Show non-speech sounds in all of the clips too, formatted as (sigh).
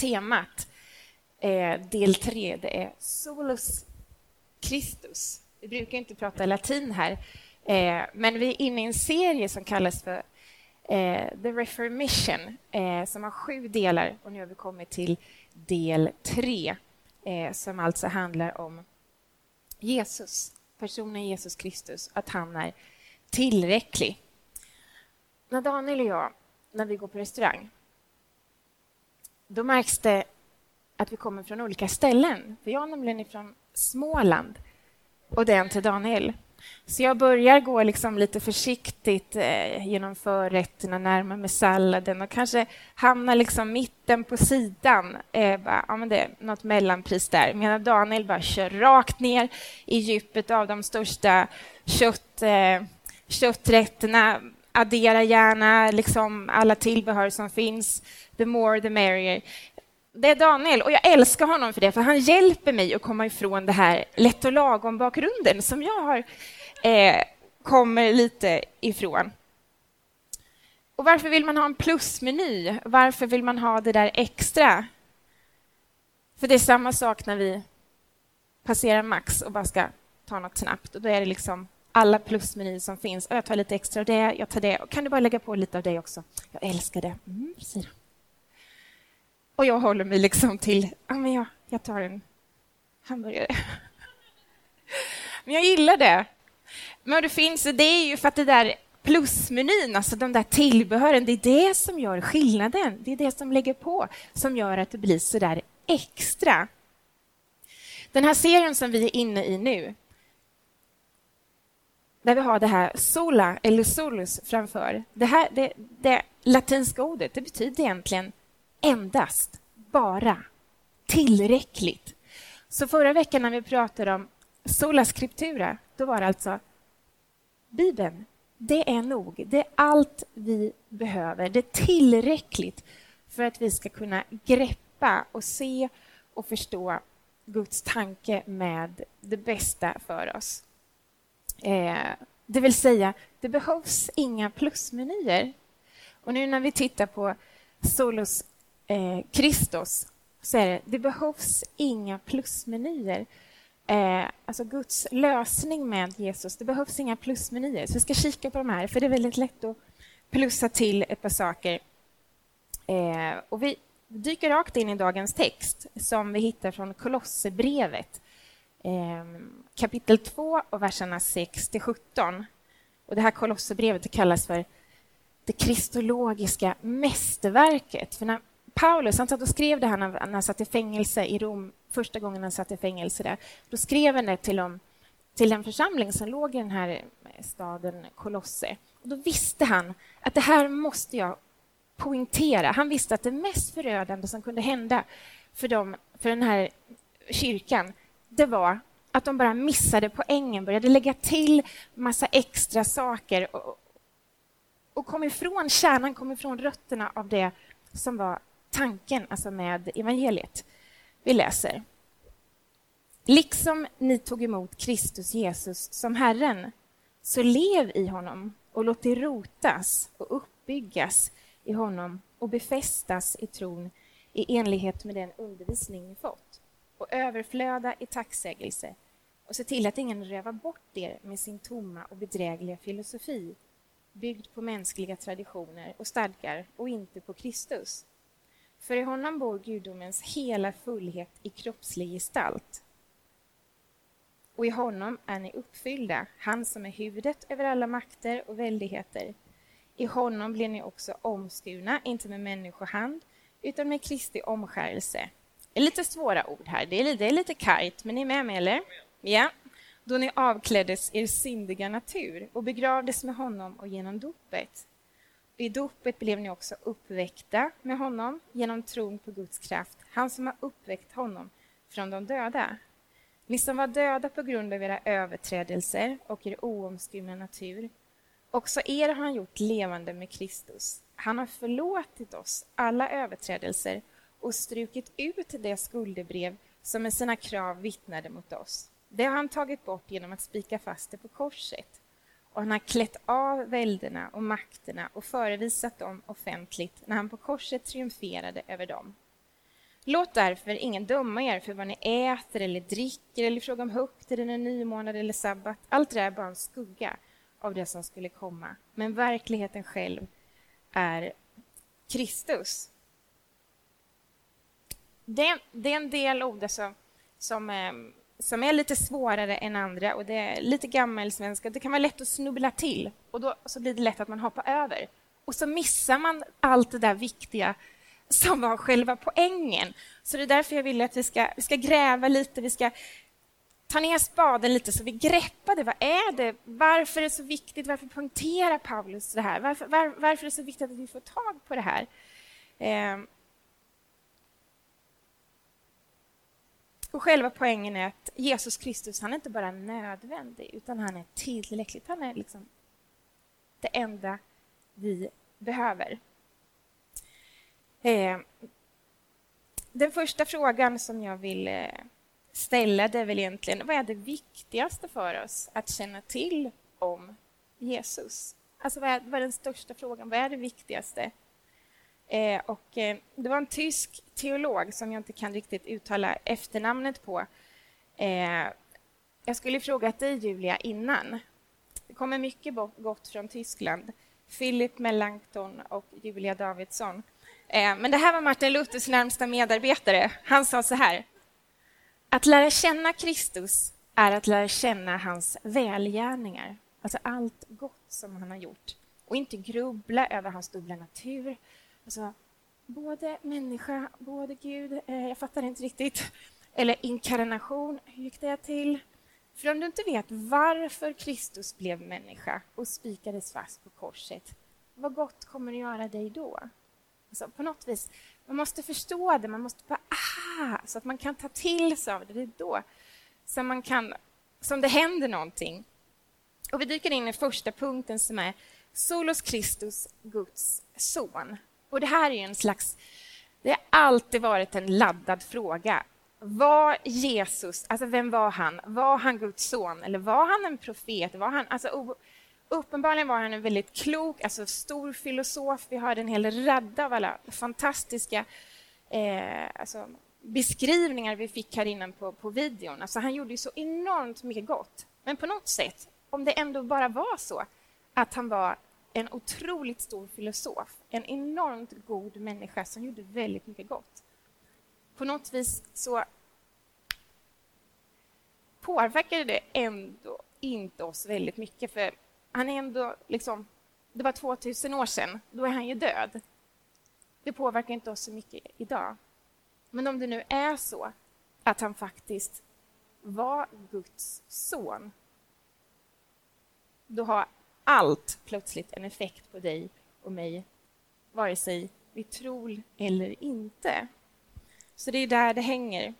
temat, eh, del tre, det är Solus Christus. Vi brukar inte prata latin här, eh, men vi är inne i en serie som kallas för eh, The Reformation, eh, som har sju delar och nu har vi kommit till del tre, eh, som alltså handlar om Jesus, personen Jesus Kristus, att han är tillräcklig. När Daniel och jag, när vi går på restaurang, då märks det att vi kommer från olika ställen. För jag är nämligen från Småland och den till Daniel. Så jag börjar gå liksom lite försiktigt eh, genom förrätterna, närmar mig salladen och kanske hamnar liksom mitten på sidan. Eh, bara, ja, men det är något mellanpris där. Medan Daniel bara kör rakt ner i djupet av de största kött, eh, kötträtterna. Adderar gärna liksom alla tillbehör som finns. The more the merrier det är Daniel och jag älskar honom för det, för han hjälper mig att komma ifrån det här lätt och lagom-bakgrunden som jag har, eh, kommer lite ifrån. Och varför vill man ha en plusmeny? Varför vill man ha det där extra? För det är samma sak när vi passerar Max och bara ska ta något snabbt. Och då är det liksom alla plusmenyer som finns. Och jag tar lite extra av det, jag tar det. Och kan du bara lägga på lite av det också? Jag älskar det. Mm, säger han. Och jag håller mig liksom till, ja men jag, jag tar en hamburgare. Men jag gillar det. Men det finns, det är ju för att det där plusmenyn, alltså de där tillbehören, det är det som gör skillnaden. Det är det som lägger på, som gör att det blir så där extra. Den här serien som vi är inne i nu, där vi har det här sola eller solus framför. Det, här, det, det latinska ordet det betyder egentligen endast, bara, tillräckligt. Så förra veckan när vi pratade om sola scriptura, då var det alltså Bibeln. Det är nog. Det är allt vi behöver. Det är tillräckligt för att vi ska kunna greppa och se och förstå Guds tanke med det bästa för oss. Eh, det vill säga, det behövs inga plusmenyer. Och nu när vi tittar på Solos eh, Kristus så är det, det behövs inga plusmenyer. Eh, alltså Guds lösning med Jesus, det behövs inga plusmenyer. Så vi ska kika på de här, för det är väldigt lätt att plussa till ett par saker. Eh, och vi dyker rakt in i dagens text som vi hittar från Kolosserbrevet eh, kapitel 2 och verserna 6 till 17. Och det här Kolosserbrevet kallas för det kristologiska mästerverket. För när Paulus han satt och skrev det här när, han satt i fängelse i Rom, första gången han satt i fängelse där. Då skrev han det till, dem, till den församling som låg i den här staden Kolosse. Och då visste han att det här måste jag poängtera. Han visste att det mest förödande som kunde hända för, dem, för den här kyrkan, det var att de bara missade poängen, började lägga till massa extra saker och, och kom ifrån kärnan, kom ifrån rötterna av det som var tanken alltså med evangeliet. Vi läser. Liksom ni tog emot Kristus Jesus som Herren, så lev i honom och låt er rotas och uppbyggas i honom och befästas i tron i enlighet med den undervisning ni fått och överflöda i tacksägelse och se till att ingen rövar bort er med sin tomma och bedrägliga filosofi byggd på mänskliga traditioner och stadgar och inte på Kristus. För i honom bor gudomens hela fullhet i kroppslig gestalt. Och i honom är ni uppfyllda, han som är huvudet över alla makter och väldigheter. I honom blir ni också omskurna, inte med människohand, utan med Kristi omskärelse. Det är lite svåra ord här, det är lite, det är lite kargt, men ni är med mig eller? Ja. Då ni avkläddes er syndiga natur och begravdes med honom och genom dopet i dopet blev ni också uppväckta med honom genom tron på Guds kraft, han som har uppväckt honom från de döda. Ni som var döda på grund av era överträdelser och er oomskurna natur, också er har han gjort levande med Kristus. Han har förlåtit oss alla överträdelser och strukit ut det skuldebrev som med sina krav vittnade mot oss. Det har han tagit bort genom att spika fast det på korset och han har klätt av välderna och makterna och förevisat dem offentligt när han på korset triumferade över dem. Låt därför ingen döma er för vad ni äter eller dricker eller i fråga om högtiden, en nymånad eller sabbat. Allt det är bara en skugga av det som skulle komma. Men verkligheten själv är Kristus. Det är, det är en del ord som, som, ehm, som är lite svårare än andra och det är lite gammelsvenska. Det kan vara lätt att snubbla till och då så blir det lätt att man hoppar över. Och så missar man allt det där viktiga som var själva poängen. Så det är därför jag vill att vi ska, vi ska gräva lite, vi ska ta ner spaden lite så vi greppar det. Vad är det? Varför är det så viktigt? Varför poängterar Paulus det här? Varför, var, varför är det så viktigt att vi får tag på det här? Eh. Och själva poängen är att Jesus Kristus, han är inte bara nödvändig, utan han är tillräckligt. Han är liksom det enda vi behöver. Eh, den första frågan som jag vill eh, ställa det är väl egentligen vad är det viktigaste för oss att känna till om Jesus? Alltså vad är, vad är den största frågan? Vad är det viktigaste? Eh, och, eh, det var en tysk teolog som jag inte kan riktigt uttala efternamnet på. Eh, jag skulle frågat dig, Julia, innan. Det kommer mycket gott från Tyskland. Philip Melanchthon och Julia Davidsson. Eh, men det här var Martin Luthers närmsta medarbetare. Han sa så här. Att lära känna Kristus är att lära känna hans välgärningar, alltså allt gott som han har gjort och inte grubbla över hans dubbla natur. Alltså, både människa, både Gud, eh, jag fattar inte riktigt. Eller inkarnation, hur gick det till? För om du inte vet varför Kristus blev människa och spikades fast på korset, vad gott kommer det göra dig då? Alltså, på något vis, man måste förstå det, man måste bara aha, så att man kan ta till sig av det. Det är då som, man kan, som det händer någonting. Och vi dyker in i första punkten som är Solos Kristus, Guds son. Och det här är en slags... Det har alltid varit en laddad fråga. Var Jesus, alltså vem var han? Var han Guds son eller var han en profet? Var han, alltså, Uppenbarligen var han en väldigt klok, alltså stor filosof. Vi hörde en hel radda av alla fantastiska eh, alltså, beskrivningar vi fick här innan på, på videon. Alltså, han gjorde så enormt mycket gott. Men på något sätt, om det ändå bara var så att han var en otroligt stor filosof, en enormt god människa som gjorde väldigt mycket gott. På något vis så påverkade det ändå inte oss väldigt mycket. För han är ändå liksom, det var 2000 år sedan, då är han ju död. Det påverkar inte oss så mycket idag. Men om det nu är så att han faktiskt var Guds son, då har allt plötsligt en effekt på dig och mig, vare sig vi tror eller inte. Så det är där det hänger.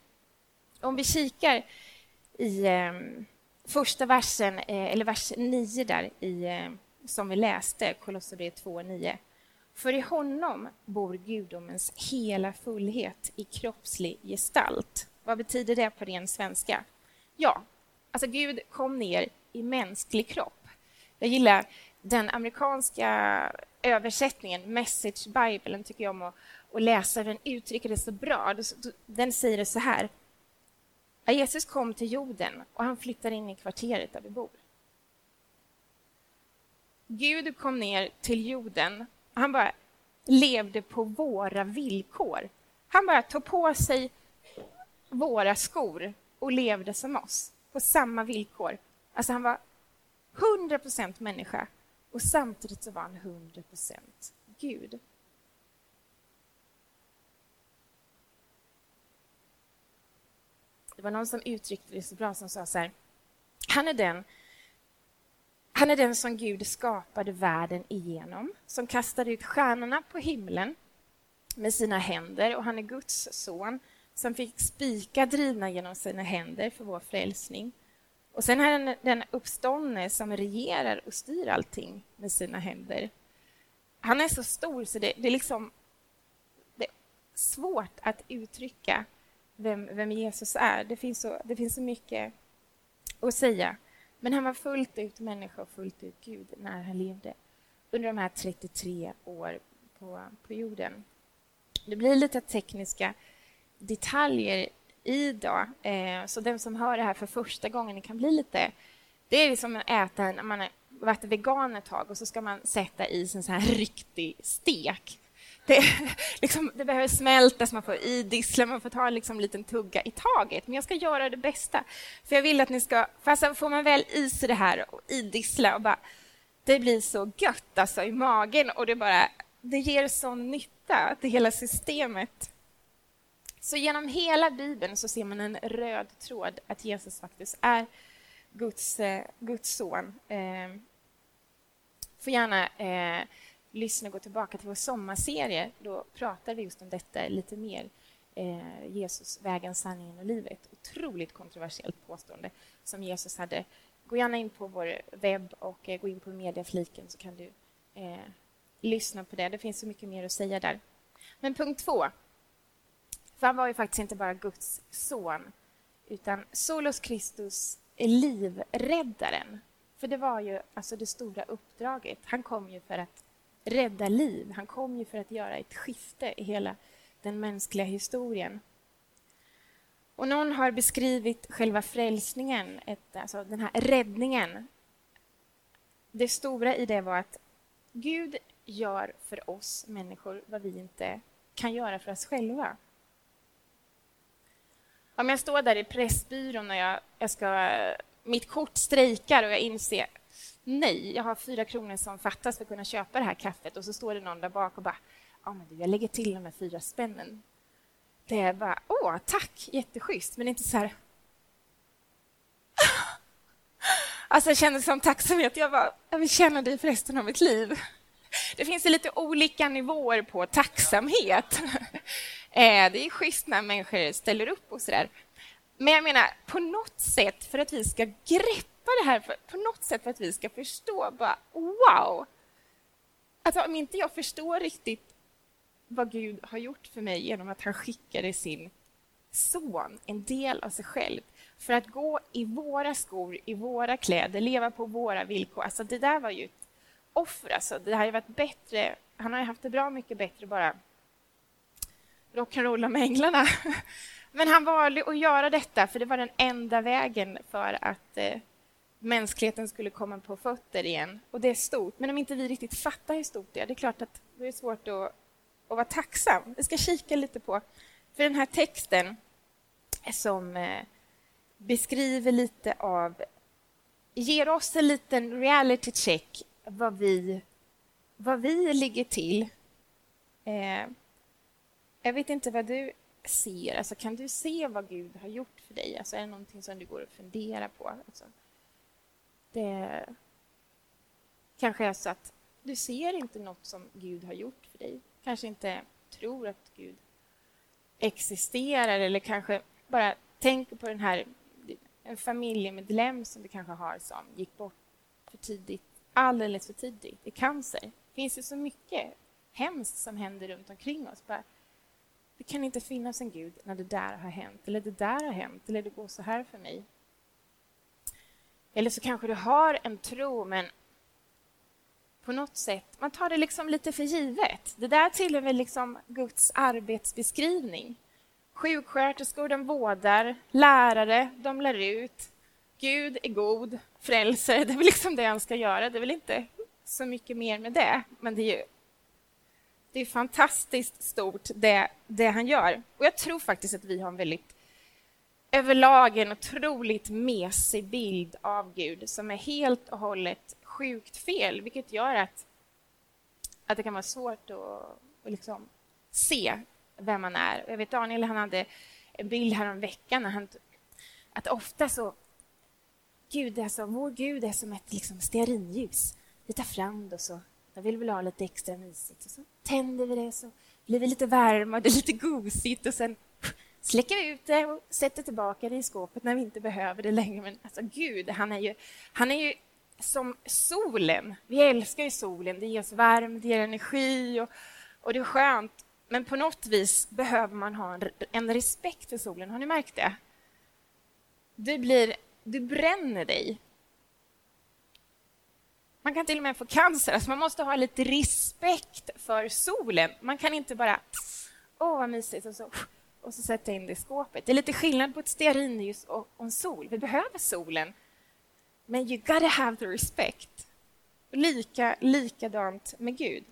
Om vi kikar i eh, första versen, eh, eller vers 9 där i, eh, som vi läste, Kolosserbrevet 2.9. För i honom bor gudomens hela fullhet i kroppslig gestalt. Vad betyder det på ren svenska? Ja, alltså Gud kom ner i mänsklig kropp. Jag gillar den amerikanska översättningen, Message Bible, den tycker jag om att, att läsa. Den uttrycker det så bra. Den säger det så här. Jesus kom till jorden och han flyttar in i kvarteret där vi bor. Gud kom ner till jorden och han bara levde på våra villkor. Han bara tog på sig våra skor och levde som oss, på samma villkor. Alltså han var 100 procent människa och samtidigt så var han 100 procent Gud. Det var någon som uttryckte det så bra som sa så här. Han är den han är den som Gud skapade världen igenom, som kastade ut stjärnorna på himlen med sina händer och han är Guds son som fick spika drivna genom sina händer för vår frälsning. Och sen är han den uppståndne som regerar och styr allting med sina händer. Han är så stor så det, det är liksom det är svårt att uttrycka vem, vem Jesus är. Det finns, så, det finns så mycket att säga. Men han var fullt ut människa och fullt ut Gud när han levde under de här 33 år på, på jorden. Det blir lite tekniska detaljer i. Då. Eh, så den som hör det här för första gången, det kan bli lite... Det är som att äta när man har varit vegan ett tag och så ska man sätta i en sån här riktig stek. Det, (laughs) liksom, det behöver smältas, man får idissla, man får ta liksom en liten tugga i taget. Men jag ska göra det bästa. För jag vill att ni ska... Fast får man väl i sig det här och idissla och bara... Det blir så gött alltså i magen och det bara... Det ger sån nytta till hela systemet. Så genom hela Bibeln så ser man en röd tråd att Jesus faktiskt är Guds, eh, Guds son. Eh, får gärna eh, lyssna och gå tillbaka till vår sommarserie. Då pratar vi just om detta lite mer. Eh, Jesus, vägen, sanningen och livet. Otroligt kontroversiellt påstående som Jesus hade. Gå gärna in på vår webb och eh, gå in på mediafliken så kan du eh, lyssna på det. Det finns så mycket mer att säga där. Men punkt två. För han var ju faktiskt inte bara Guds son utan Solos Kristus är livräddaren. För det var ju alltså det stora uppdraget. Han kom ju för att rädda liv. Han kom ju för att göra ett skifte i hela den mänskliga historien. Och någon har beskrivit själva frälsningen, ett, alltså den här räddningen. Det stora i det var att Gud gör för oss människor vad vi inte kan göra för oss själva. Om jag står där i Pressbyrån och jag, jag ska, mitt kort strejkar och jag inser nej, jag har fyra kronor som fattas för att kunna köpa det här kaffet och så står det någon där bak och bara ja, men du, jag lägger till de här fyra spännen. Det är bara åh, tack, jätteschysst, men inte så här (laughs) Alltså jag känner som tacksamhet. Jag, bara, jag vill känna dig för resten av mitt liv. Det finns lite olika nivåer på tacksamhet. (laughs) Eh, det är schysst när människor ställer upp och så där. Men jag menar, på något sätt för att vi ska greppa det här, på något sätt för att vi ska förstå, bara wow! Alltså om inte jag förstår riktigt vad Gud har gjort för mig genom att han skickade sin son, en del av sig själv, för att gå i våra skor, i våra kläder, leva på våra villkor. Alltså det där var ju ett offer. Alltså det hade varit bättre. Han har haft det bra mycket bättre bara rock'n'rolla med änglarna. (laughs) Men han valde att göra detta, för det var den enda vägen för att eh, mänskligheten skulle komma på fötter igen. Och det är stort. Men om inte vi riktigt fattar hur stort det är, det är klart att det är svårt att, att vara tacksam. Vi ska kika lite på, för den här texten som eh, beskriver lite av, ger oss en liten reality check vad vi, vad vi ligger till. Eh, jag vet inte vad du ser. Alltså, kan du se vad Gud har gjort för dig? Alltså, är det någonting som du går och funderar på? Alltså, det kanske är så att du ser inte något som Gud har gjort för dig. Kanske inte tror att Gud existerar eller kanske bara tänker på den här en familjemedlem som du kanske har som gick bort för tidigt, alldeles för tidigt i cancer. Det finns ju så mycket hemskt som händer runt omkring oss. Bara, det kan inte finnas en Gud när det där har hänt, eller det där har hänt, eller det går så här för mig. Eller så kanske du har en tro, men på något sätt, man tar det liksom lite för givet. Det där tillhör väl liksom Guds arbetsbeskrivning. Sjuksköterskor, de vårdar, lärare, de lär ut. Gud är god, frälser, (laughs) det är väl liksom det han ska göra. Det är väl inte så mycket mer med det, men det är ju det är fantastiskt stort, det, det han gör. Och jag tror faktiskt att vi har en väldigt överlag en otroligt mesig bild av Gud som är helt och hållet sjukt fel, vilket gör att, att det kan vara svårt att, att liksom se vem man är. Jag vet Daniel han hade en bild häromveckan. när han, att ofta så Gud är som, vår Gud är som ett liksom stearinljus. Vi tar fram det och så jag vill väl ha lite extra mysigt. Och så tänder vi det så blir vi lite varma, det är lite gosigt och sen släcker vi ut det och sätter tillbaka det i skåpet när vi inte behöver det längre. Men alltså Gud, han är ju, han är ju som solen. Vi älskar ju solen. Det ger oss värme, det ger energi och, och det är skönt. Men på något vis behöver man ha en, en respekt för solen. Har ni märkt det? Du, blir, du bränner dig man kan till och med få cancer. Alltså man måste ha lite respekt för solen. Man kan inte bara åh vad mysigt och så, och så sätta in det i skåpet. Det är lite skillnad på ett stearinljus och en sol. Vi behöver solen. Men you gotta have the respect. Lika, likadant med Gud.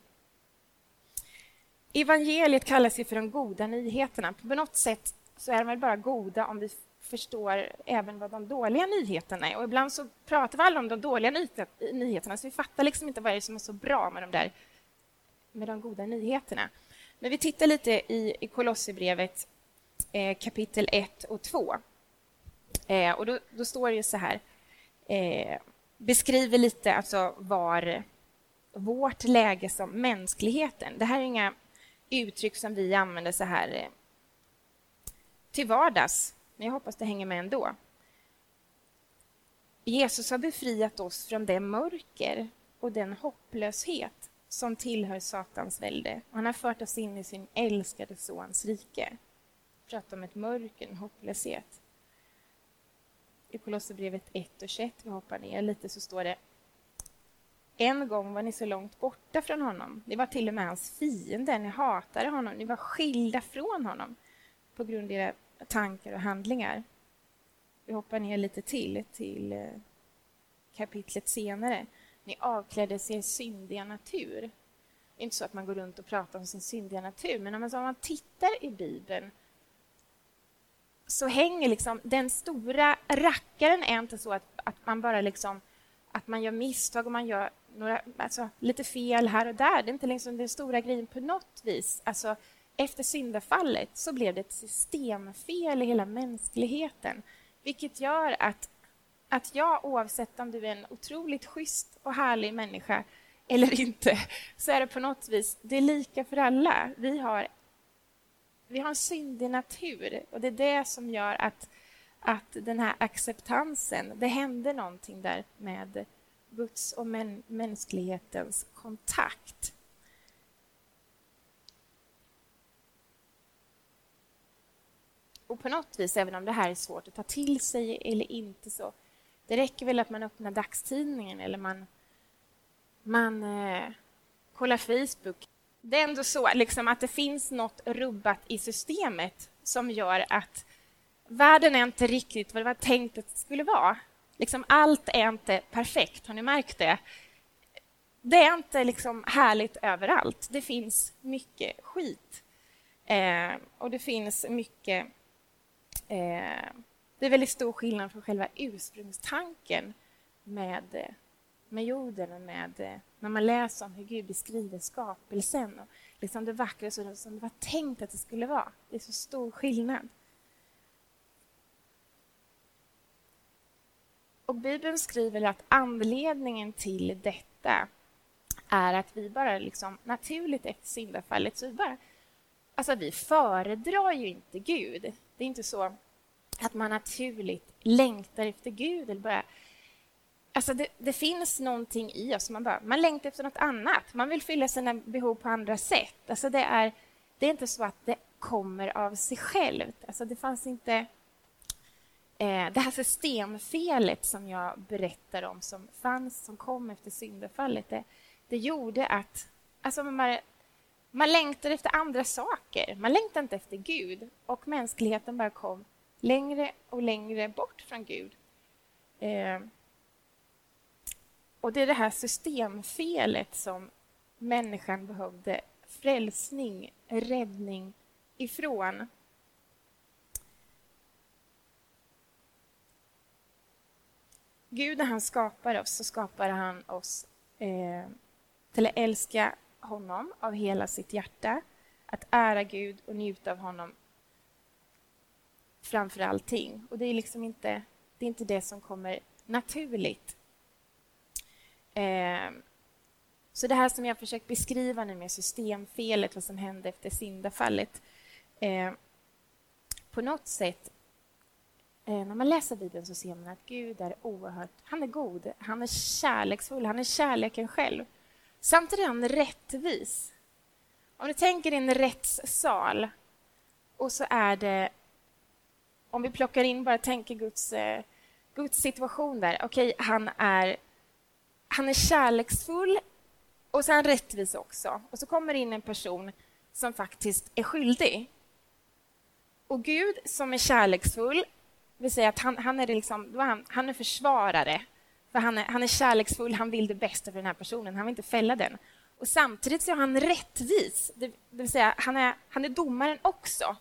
Evangeliet kallas ju för de goda nyheterna. På något sätt så är de väl bara goda om vi förstår även vad de dåliga nyheterna är. Och ibland så pratar vi alla om de dåliga nyheterna, så vi fattar liksom inte vad det är som är så bra med de där med de goda nyheterna. Men vi tittar lite i, i Kolosserbrevet eh, kapitel 1 och 2. Eh, och då, då, står det så här, eh, beskriver lite alltså var vårt läge som mänskligheten. Det här är inga uttryck som vi använder så här eh, till vardags, men jag hoppas det hänger med ändå. Jesus har befriat oss från det mörker och den hopplöshet som tillhör Satans välde. Han har fört oss in i sin älskade Sons rike. Prata om ett mörker, en hopplöshet. I Kolosserbrevet 1 och 21, vi hoppar ner lite, så står det en gång var ni så långt borta från honom. Ni var till och med hans fiender, ni hatade honom, ni var skilda från honom på grund av era tankar och handlingar. Vi hoppar ner lite till, till eh, kapitlet senare. Ni avkläddes er syndiga natur. Det är inte så att man går runt och pratar om sin syndiga natur, men om man, om man tittar i Bibeln så hänger liksom den stora rackaren är inte så att, att man bara liksom att man gör misstag och man gör några, alltså, lite fel här och där. Det är inte liksom den stora grejen på något vis. Alltså, efter syndafallet så blev det ett systemfel i hela mänskligheten vilket gör att, att jag, oavsett om du är en otroligt schysst och härlig människa eller inte, så är det på något vis det är lika för alla. Vi har, vi har en syndig natur och det är det som gör att, att den här acceptansen, det händer någonting där med Guds och män, mänsklighetens kontakt. Och på något vis, även om det här är svårt att ta till sig eller inte så, det räcker väl att man öppnar dagstidningen eller man, man eh, kollar Facebook. Det är ändå så liksom, att det finns något rubbat i systemet som gör att världen är inte riktigt vad det var tänkt att det skulle vara. Liksom, allt är inte perfekt, har ni märkt det? Det är inte liksom härligt överallt. Det finns mycket skit. Eh, och det finns mycket Eh, det är väldigt stor skillnad från själva ursprungstanken med, eh, med jorden och med, eh, när man läser om hur Gud beskriver skapelsen och liksom det vackra som det var tänkt att det skulle vara. Det är så stor skillnad. Och Bibeln skriver att anledningen till detta är att vi bara liksom naturligt efter syndafallet så vi bara Alltså, vi föredrar ju inte Gud. Det är inte så att man naturligt längtar efter Gud. Eller bara, alltså det, det, finns någonting i oss. Man, bara, man längtar efter något annat. Man vill fylla sina behov på andra sätt. Alltså det, är, det är inte så att det kommer av sig självt. Alltså det fanns inte... Eh, det här systemfelet som jag berättar om, som fanns, som kom efter syndafallet, det, det gjorde att... Alltså man, man längtar efter andra saker. Man längtar inte efter Gud. Och mänskligheten bara kom längre och längre bort från Gud. Eh, och det är det här systemfelet som människan behövde frälsning, räddning ifrån. Gud, när han skapar oss, så skapar han oss eh, till att älska honom av hela sitt hjärta, att ära Gud och njuta av honom framför allting. Och det är liksom inte det, är inte det som kommer naturligt. Eh, så det här som jag försökt beskriva nu med systemfelet, vad som hände efter syndafallet. Eh, på något sätt, eh, när man läser Bibeln så ser man att Gud är oerhört... Han är god, han är kärleksfull, han är kärleken själv. Samtidigt är han rättvis. Om du tänker dig en rättssal och så är det... Om vi plockar in, bara tänker Guds, eh, Guds situation där. Okej, okay, han är, han är kärleksfull och så är han rättvis också. Och så kommer in en person som faktiskt är skyldig. Och Gud som är kärleksfull, vill säga att han, han är, liksom, han, han är försvarare. För han är, han är kärleksfull, han vill det bästa för den här personen, han vill inte fälla den. Och samtidigt så är han rättvis, det, det vill säga han är, han är domaren också.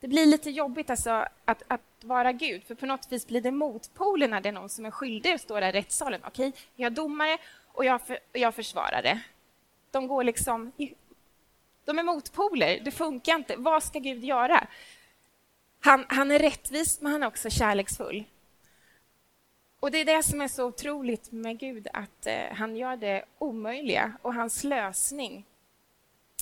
Det blir lite jobbigt alltså att, att vara Gud, för på något vis blir det motpolen när det är någon som är skyldig och står där i rättssalen. Okej, jag är domare och jag, för, jag försvarare. De går liksom... De är motpoler, det funkar inte. Vad ska Gud göra? Han, han är rättvis, men han är också kärleksfull. Och Det är det som är så otroligt med Gud, att eh, han gör det omöjliga. Och hans lösning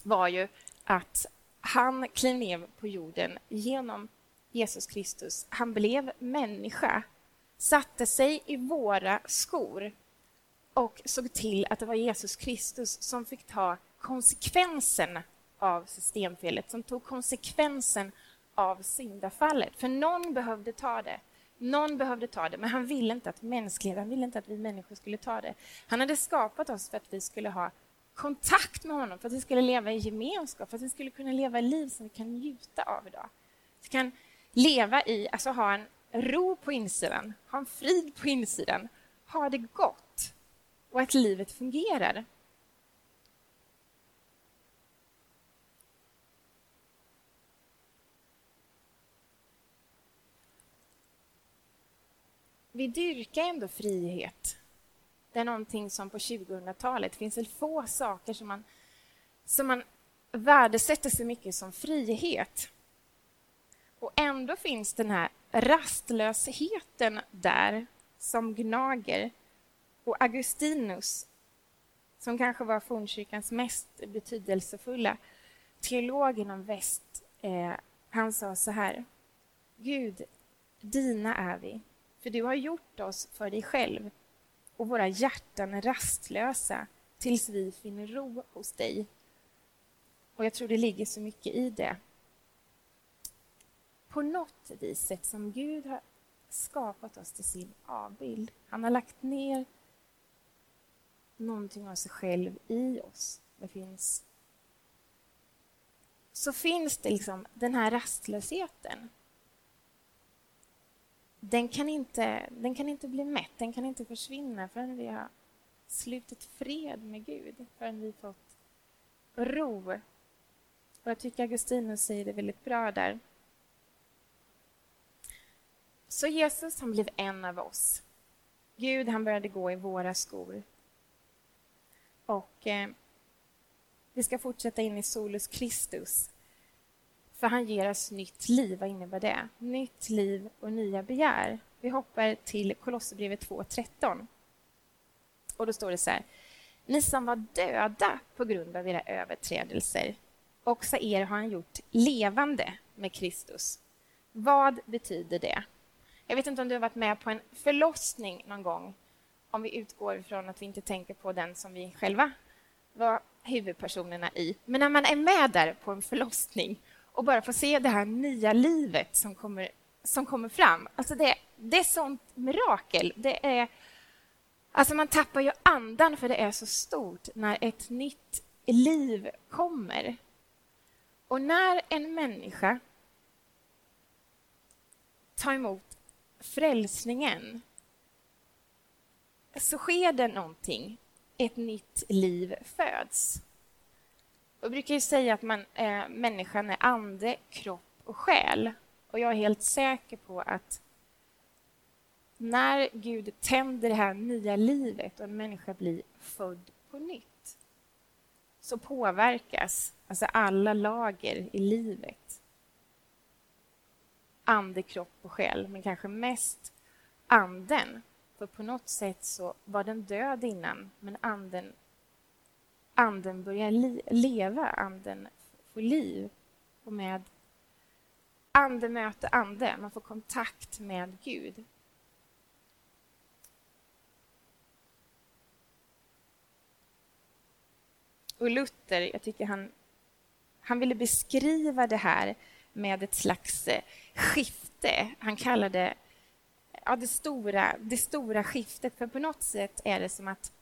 var ju att han klev ner på jorden genom Jesus Kristus. Han blev människa, satte sig i våra skor och såg till att det var Jesus Kristus som fick ta konsekvensen av systemfelet, som tog konsekvensen av syndafallet. För någon behövde ta det. Någon behövde ta det, men han ville inte att mänskligheten, han ville inte att vi människor skulle ta det. Han hade skapat oss för att vi skulle ha kontakt med honom, för att vi skulle leva i gemenskap, för att vi skulle kunna leva ett liv som vi kan njuta av idag. Vi kan leva i, alltså ha en ro på insidan, ha en frid på insidan, ha det gott och att livet fungerar. Vi dyrkar ändå frihet. Det är någonting som på 2000-talet finns väl få saker som man, som man värdesätter så mycket som frihet. Och ändå finns den här rastlösheten där som gnager. Och Augustinus, som kanske var fornkyrkans mest betydelsefulla teolog inom väst, eh, han sa så här. Gud, dina är vi, för du har gjort oss för dig själv och våra hjärtan är rastlösa tills vi finner ro hos dig. Och jag tror det ligger så mycket i det på något vis som Gud har skapat oss till sin avbild. Han har lagt ner någonting av sig själv i oss. Det finns så finns det liksom den här rastlösheten. Den kan, inte, den kan inte bli mätt, den kan inte försvinna förrän vi har slutit fred med Gud, förrän vi fått ro. Och jag tycker Augustinus säger det väldigt bra där. Så Jesus han blev en av oss. Gud han började gå i våra skor. Och eh, vi ska fortsätta in i Solus Kristus. För han ger oss nytt liv. Vad innebär det? Nytt liv och nya begär. Vi hoppar till Kolosserbrevet 2.13. Och då står det så här. Ni som var döda på grund av era överträdelser, också er har han gjort levande med Kristus. Vad betyder det? Jag vet inte om du har varit med på en förlossning någon gång om vi utgår ifrån att vi inte tänker på den som vi själva var huvudpersonerna i. Men när man är med där på en förlossning och bara få se det här nya livet som kommer, som kommer fram. Alltså det, det är sånt mirakel. Det är, alltså man tappar ju andan för det är så stort när ett nytt liv kommer. Och när en människa tar emot frälsningen så sker det någonting. Ett nytt liv föds. Jag brukar ju säga att man, eh, människan är ande, kropp och själ. Och jag är helt säker på att när Gud tänder det här nya livet och en människa blir född på nytt så påverkas alltså alla lager i livet ande, kropp och själ, men kanske mest anden. För på något sätt så var den död innan, men anden, anden börjar li, leva, anden får liv. Och med ande möter ande, man får kontakt med Gud. Och Luther, jag tycker han, han ville beskriva det här med ett slags eh, skifte. Han kallar det ja, det, stora, det stora skiftet. För på något sätt är det som att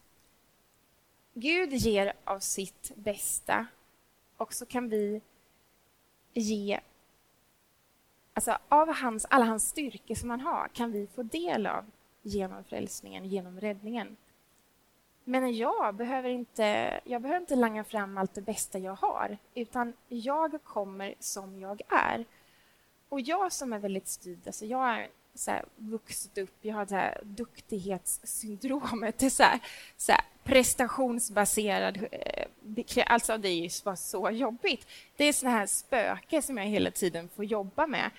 Gud ger av sitt bästa och så kan vi ge Alltså av hans, alla hans styrkor som han har kan vi få del av genom frälsningen, genom räddningen. Men jag behöver inte, jag behöver inte langa fram allt det bästa jag har, utan jag kommer som jag är. Och jag som är väldigt styrd, alltså jag är så här, vuxit upp, jag har det här duktighetssyndromet, det är så här, så här, prestationsbaserad... Eh, alltså det är ju bara så jobbigt. Det är såna här spöke som jag hela tiden får jobba med.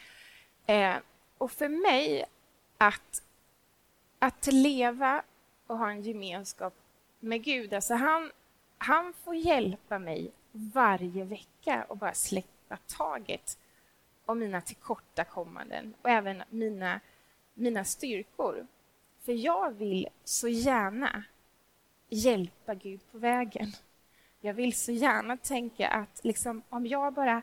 Eh, och för mig, att, att leva och ha en gemenskap med Gud, alltså han, han får hjälpa mig varje vecka och bara släppa taget om mina tillkortakommanden och även mina, mina styrkor. För jag vill så gärna hjälpa Gud på vägen. Jag vill så gärna tänka att liksom, om jag bara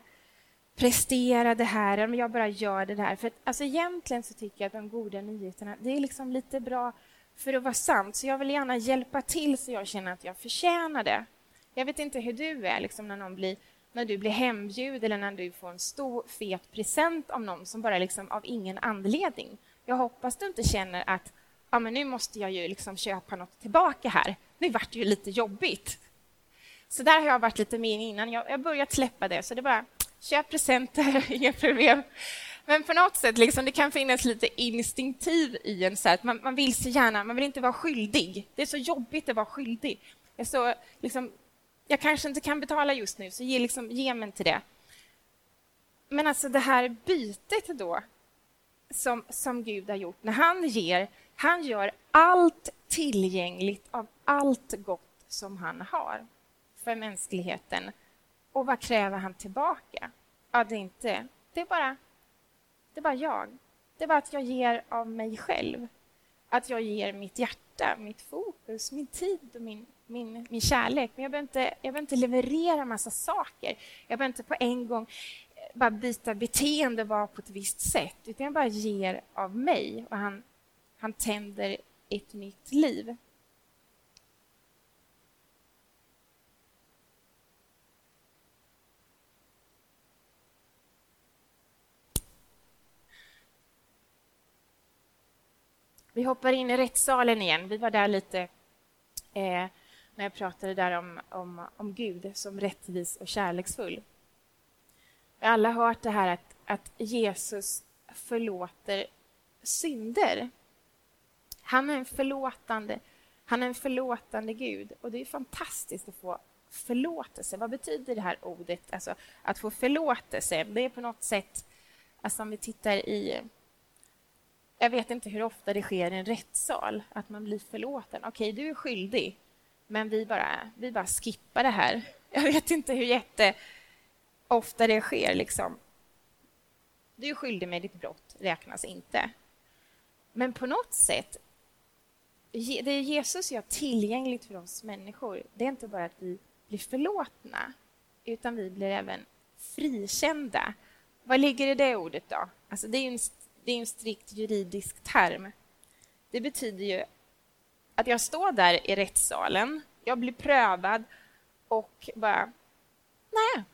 presterar det här, om jag bara gör det här. För att, alltså, egentligen så tycker jag att de goda nyheterna, det är liksom lite bra för att vara sant. Så jag vill gärna hjälpa till så jag känner att jag förtjänar det. Jag vet inte hur du är liksom, när, någon blir, när du blir hembjud eller när du får en stor fet present av någon som bara liksom av ingen anledning. Jag hoppas du inte känner att ja, men nu måste jag ju liksom köpa något tillbaka här. Nu vart det ju lite jobbigt. Så där har jag varit lite med innan. Jag har börjat släppa det, så det är bara köp presenter, (laughs) inga problem. Men på något sätt, liksom, det kan finnas lite instinktiv i en. Så att man, man vill så gärna, man vill inte vara skyldig. Det är så jobbigt att vara skyldig. Jag, så, liksom, jag kanske inte kan betala just nu, så ge, liksom, ge mig inte det. Men alltså det här bytet då, som, som Gud har gjort, när han ger, han gör allt tillgängligt av allt gott som han har för mänskligheten. Och vad kräver han tillbaka? Ja, det är inte... Det är bara, det är bara jag. Det är bara att jag ger av mig själv. Att jag ger mitt hjärta, mitt fokus, min tid och min, min, min kärlek. Men jag behöver, inte, jag behöver inte leverera massa saker. Jag behöver inte på en gång eh, bara byta beteende, och vara på ett visst sätt. Utan jag bara ger av mig och han, han tänder ett nytt liv. Vi hoppar in i rättssalen igen. Vi var där lite eh, när jag pratade där om, om, om Gud som rättvis och kärleksfull. Vi har alla hört det här att, att Jesus förlåter synder. Han är en förlåtande, han är en förlåtande Gud och det är fantastiskt att få förlåtelse. Vad betyder det här ordet, alltså att få förlåtelse? Det är på något sätt, alltså om vi tittar i jag vet inte hur ofta det sker i en rättssal, att man blir förlåten. Okej, du är skyldig, men vi bara, vi bara skippar det här. Jag vet inte hur jätte ofta det sker. Liksom. Du är skyldig mig ditt brott, räknas inte. Men på något sätt, det Jesus gör tillgängligt för oss människor, det är inte bara att vi blir förlåtna, utan vi blir även frikända. Vad ligger i det ordet då? Alltså det är en det är en strikt juridisk term. Det betyder ju att jag står där i rättssalen, jag blir prövad och bara... Nej.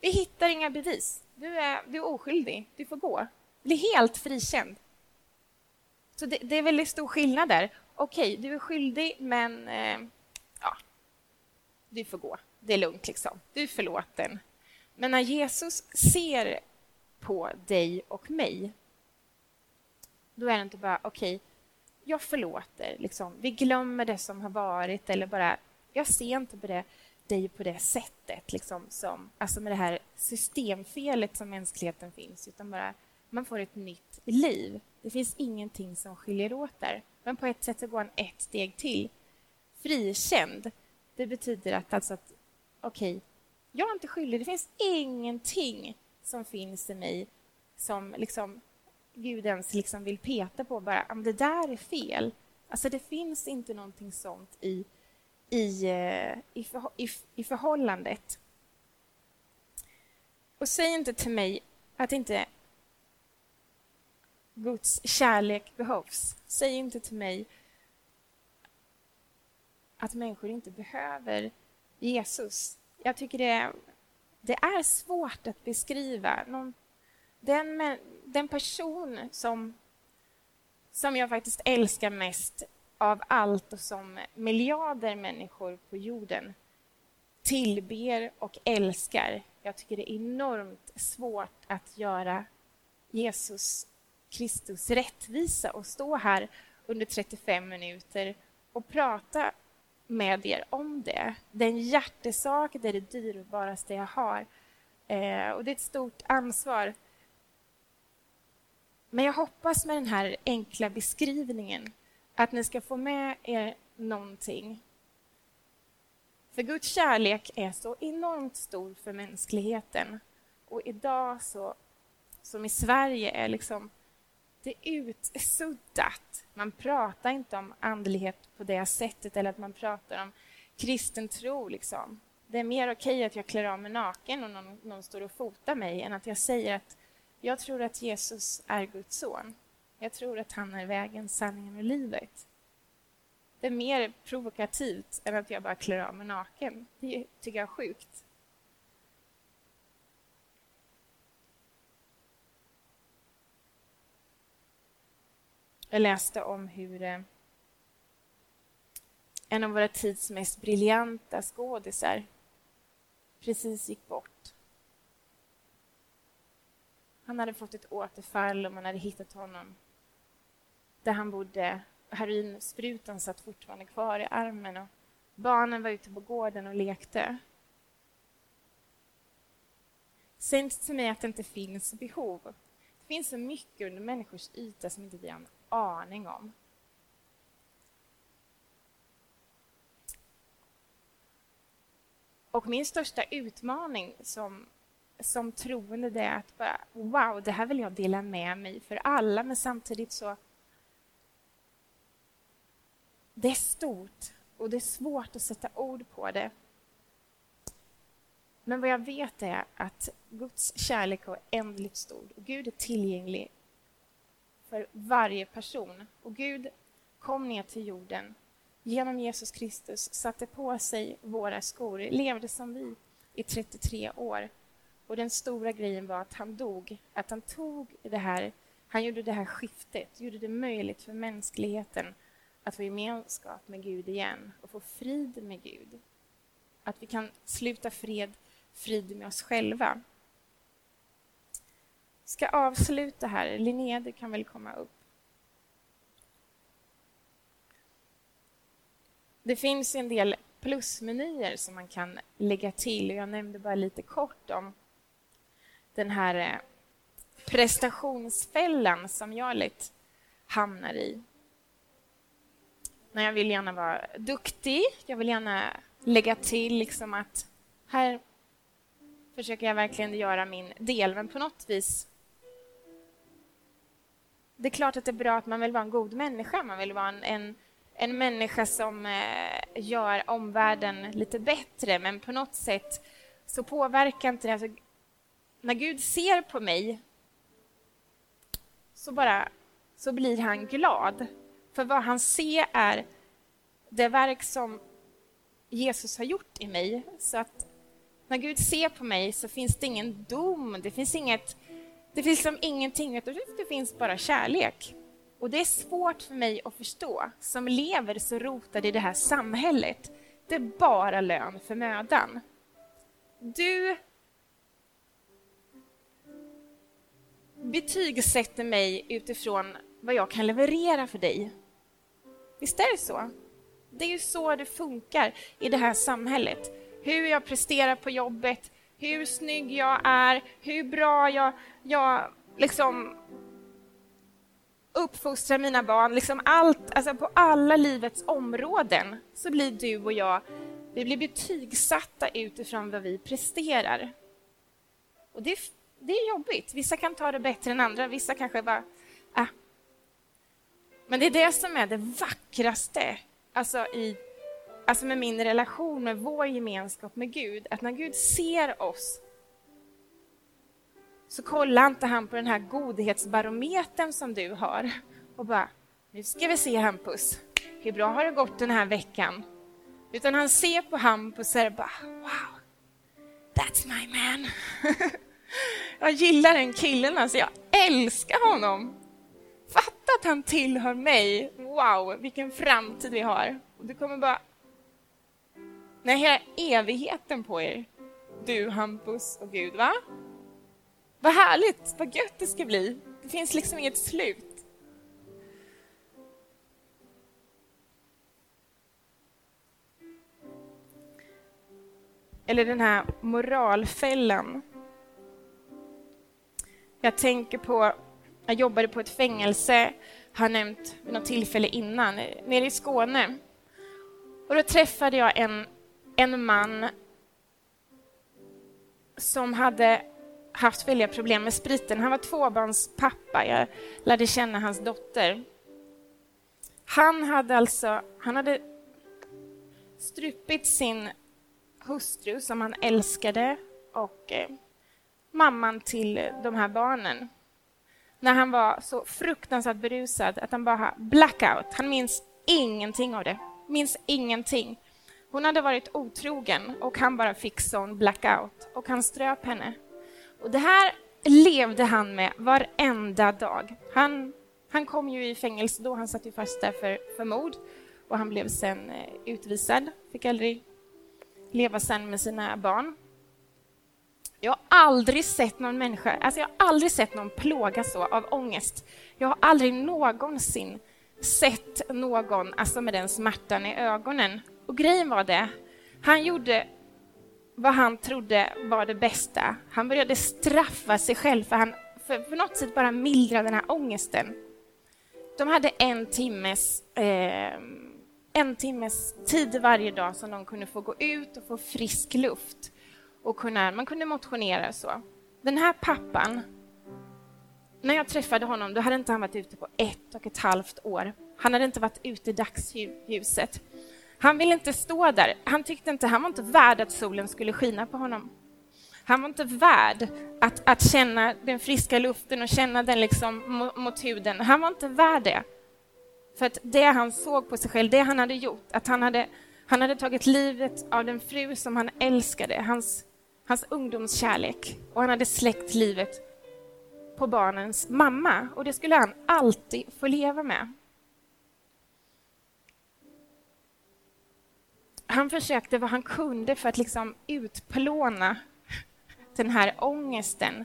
Vi hittar inga bevis. Du är, du är oskyldig. Du får gå. Bli helt frikänd. Så det, det är väldigt stor skillnad där. Okej, du är skyldig, men eh, ja, du får gå. Det är lugnt, liksom. Du är förlåten. Men när Jesus ser på dig och mig. Då är det inte bara, okej, okay, jag förlåter. Liksom. Vi glömmer det som har varit eller bara, jag ser inte på det, dig på det sättet, liksom, som, alltså med det här systemfelet som mänskligheten finns, utan bara man får ett nytt liv. Det finns ingenting som skiljer åt där. Men på ett sätt så går han ett steg till. Frikänd, det betyder att, alltså att okej, okay, jag är inte skyldig. Det finns ingenting som finns i mig som liksom Gud ens liksom vill peta på. bara, det där är fel. Alltså det finns inte någonting sånt i, i, eh, i, för, i, i förhållandet. Och säg inte till mig att inte Guds kärlek behövs. Säg inte till mig att människor inte behöver Jesus. Jag tycker det det är svårt att beskriva. Någon, den, den person som, som jag faktiskt älskar mest av allt och som miljarder människor på jorden tillber och älskar. Jag tycker det är enormt svårt att göra Jesus Kristus rättvisa och stå här under 35 minuter och prata med er om det. Det är en hjärtesak, det är det dyrbaraste jag har. Eh, och det är ett stort ansvar. Men jag hoppas med den här enkla beskrivningen att ni ska få med er någonting. För Guds kärlek är så enormt stor för mänskligheten. Och idag, så, som i Sverige, är liksom det utsuddat. Man pratar inte om andlighet på det sättet eller att man pratar om kristen tro. Liksom. Det är mer okej att jag klär av mig naken och någon, någon står och fotar mig än att jag säger att jag tror att Jesus är Guds son. Jag tror att han är vägen, sanningen och livet. Det är mer provokativt än att jag bara klär av mig naken. Det tycker jag är sjukt. Jag läste om hur eh, en av våra tids mest briljanta skådisar precis gick bort. Han hade fått ett återfall och man hade hittat honom där han bodde. Heroinsprutan satt fortfarande kvar i armen och barnen var ute på gården och lekte. Säg inte till mig att det inte finns behov. Det finns så mycket under människors yta som inte vi har en aning om. Och min största utmaning som, som troende det är att bara, wow, det här vill jag dela med mig för alla, men samtidigt så... Det är stort och det är svårt att sätta ord på det. Men vad jag vet är att Guds kärlek är oändligt stor. Gud är tillgänglig för varje person. Och Gud kom ner till jorden genom Jesus Kristus, satte på sig våra skor, levde som vi i 33 år. Och den stora grejen var att han dog, att han tog det här, han gjorde det här skiftet, gjorde det möjligt för mänskligheten att få gemenskap med Gud igen och få frid med Gud. Att vi kan sluta fred, frid med oss själva ska avsluta här. Linnea, du kan väl komma upp. Det finns en del plusmenyer som man kan lägga till. Jag nämnde bara lite kort om den här eh, prestationsfällan som jag lätt hamnar i. När jag vill gärna vara duktig, jag vill gärna lägga till liksom att här försöker jag verkligen göra min del, men på något vis det är klart att det är bra att man vill vara en god människa. Man vill vara en, en, en människa som eh, gör omvärlden lite bättre, men på något sätt så påverkar inte det... Alltså, när Gud ser på mig så bara så blir han glad. För vad han ser är det verk som Jesus har gjort i mig. Så att när Gud ser på mig så finns det ingen dom, det finns inget det finns som ingenting, det finns bara kärlek. Och det är svårt för mig att förstå, som lever så rotad i det här samhället. Det är bara lön för mödan. Du betygsätter mig utifrån vad jag kan leverera för dig. Visst är det så? Det är ju så det funkar i det här samhället. Hur jag presterar på jobbet, hur snygg jag är, hur bra jag, jag liksom uppfostrar mina barn. Liksom allt, alltså på alla livets områden så blir du och jag vi blir betygsatta utifrån vad vi presterar. Och det, det är jobbigt. Vissa kan ta det bättre än andra, vissa kanske bara... Äh. Men det är det som är det vackraste alltså i alltså med min relation, med vår gemenskap med Gud, att när Gud ser oss så kollar inte han på den här godhetsbarometern som du har och bara, nu ska vi se Hampus, hur bra har det gått den här veckan? Utan han ser på Hampus och bara, wow, that's my man. (laughs) Jag gillar den killen, alltså. Jag älskar honom. Fatta att han tillhör mig. Wow, vilken framtid vi har. Du kommer bara... Nej, hela evigheten på er. Du, Hampus och Gud, va? Vad härligt, vad gött det ska bli. Det finns liksom inget slut. Eller den här moralfällan. Jag tänker på, jag jobbade på ett fängelse, har nämnt vid något tillfälle innan, nere i Skåne. Och då träffade jag en, en man som hade haft väldiga problem med spriten. Han var tvåbarnspappa. Jag lärde känna hans dotter. Han hade alltså han hade strupit sin hustru som han älskade och eh, mamman till de här barnen. När han var så fruktansvärt berusad att han bara blackout. Han minns ingenting av det. Minns ingenting. Hon hade varit otrogen och han bara fick sån blackout och han ströp henne. Och det här levde han med varenda dag. Han, han kom ju i fängelse då, han satt ju fast där för, för mord och han blev sen eh, utvisad, fick aldrig leva sen med sina barn. Jag har aldrig sett någon människa, alltså jag har aldrig sett någon plåga så av ångest. Jag har aldrig någonsin sett någon alltså med den smärtan i ögonen. Och grejen var det, han gjorde vad han trodde var det bästa. Han började straffa sig själv för han för, för något sätt bara mildra den här ångesten. De hade en timmes, eh, en timmes tid varje dag som de kunde få gå ut och få frisk luft. Och kunna, man kunde motionera och så. Den här pappan, när jag träffade honom, då hade inte han varit ute på ett och ett halvt år. Han hade inte varit ute i dagsljuset. Han ville inte stå där. Han tyckte inte, han var inte värd att solen skulle skina på honom. Han var inte värd att, att känna den friska luften och känna den liksom mot huden. Han var inte värd det. För att det han såg på sig själv, det han hade gjort, att han hade, han hade tagit livet av den fru som han älskade, hans, hans ungdomskärlek, och han hade släckt livet på barnens mamma. Och det skulle han alltid få leva med. Han försökte vad han kunde för att liksom utplåna den här ångesten.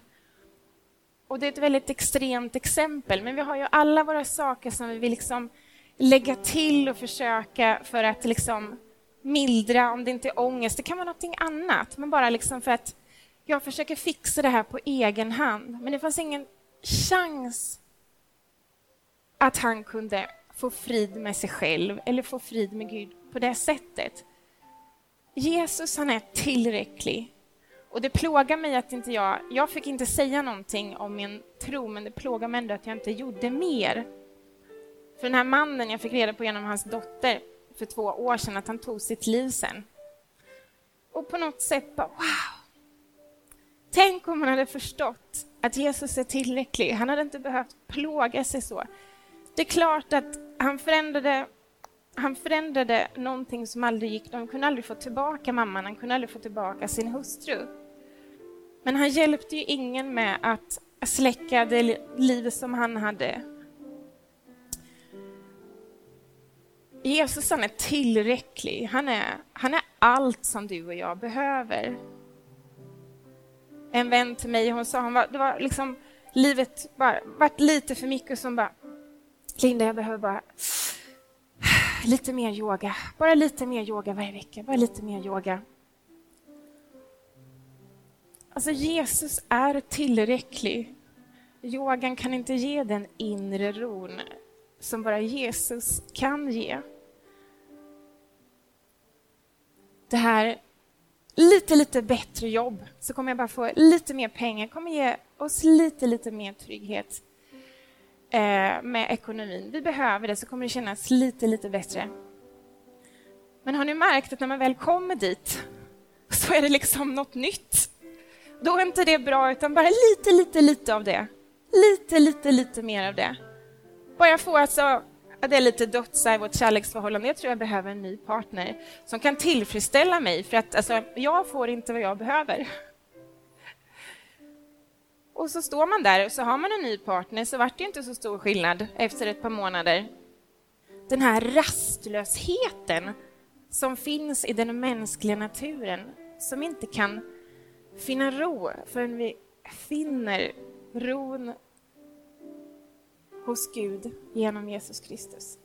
Och det är ett väldigt extremt exempel, men vi har ju alla våra saker som vi vill liksom lägga till och försöka för att liksom mildra, om det inte är ångest, det kan vara någonting annat, men bara liksom för att jag försöker fixa det här på egen hand. Men det fanns ingen chans att han kunde få frid med sig själv eller få frid med Gud på det sättet. Jesus han är tillräcklig. Och det plågar mig att inte jag, jag fick inte säga någonting om min tro, men det plågar mig ändå att jag inte gjorde mer. För den här mannen, jag fick reda på genom hans dotter för två år sedan att han tog sitt liv sen. Och på något sätt bara, wow! Tänk om man hade förstått att Jesus är tillräcklig. Han hade inte behövt plåga sig så. Det är klart att han förändrade han förändrade någonting som aldrig gick. De kunde aldrig få tillbaka mamman, han kunde aldrig få tillbaka sin hustru. Men han hjälpte ju ingen med att släcka det liv som han hade. Jesus han är tillräcklig. Han är, han är allt som du och jag behöver. En vän till mig, hon sa, hon var, det var liksom livet bara varit lite för mycket som bara Linda, jag behöver bara lite mer yoga. Bara lite mer yoga varje vecka. Bara lite mer yoga. Alltså Jesus är tillräcklig. Yogan kan inte ge den inre ron som bara Jesus kan ge. Det här lite, lite bättre jobb så kommer jag bara få lite mer pengar, kommer ge oss lite, lite mer trygghet Eh, med ekonomin. Vi behöver det, så kommer det kännas lite, lite bättre. Men har ni märkt att när man väl kommer dit så är det liksom något nytt? Då är inte det bra, utan bara lite, lite, lite av det. Lite, lite, lite mer av det. Bara jag får alltså det är lite dödsar i vårt kärleksförhållande. Jag tror jag behöver en ny partner som kan tillfredsställa mig, för att alltså, jag får inte vad jag behöver. Och så står man där och så har man en ny partner så vart det inte så stor skillnad efter ett par månader. Den här rastlösheten som finns i den mänskliga naturen som inte kan finna ro förrän vi finner ron hos Gud genom Jesus Kristus.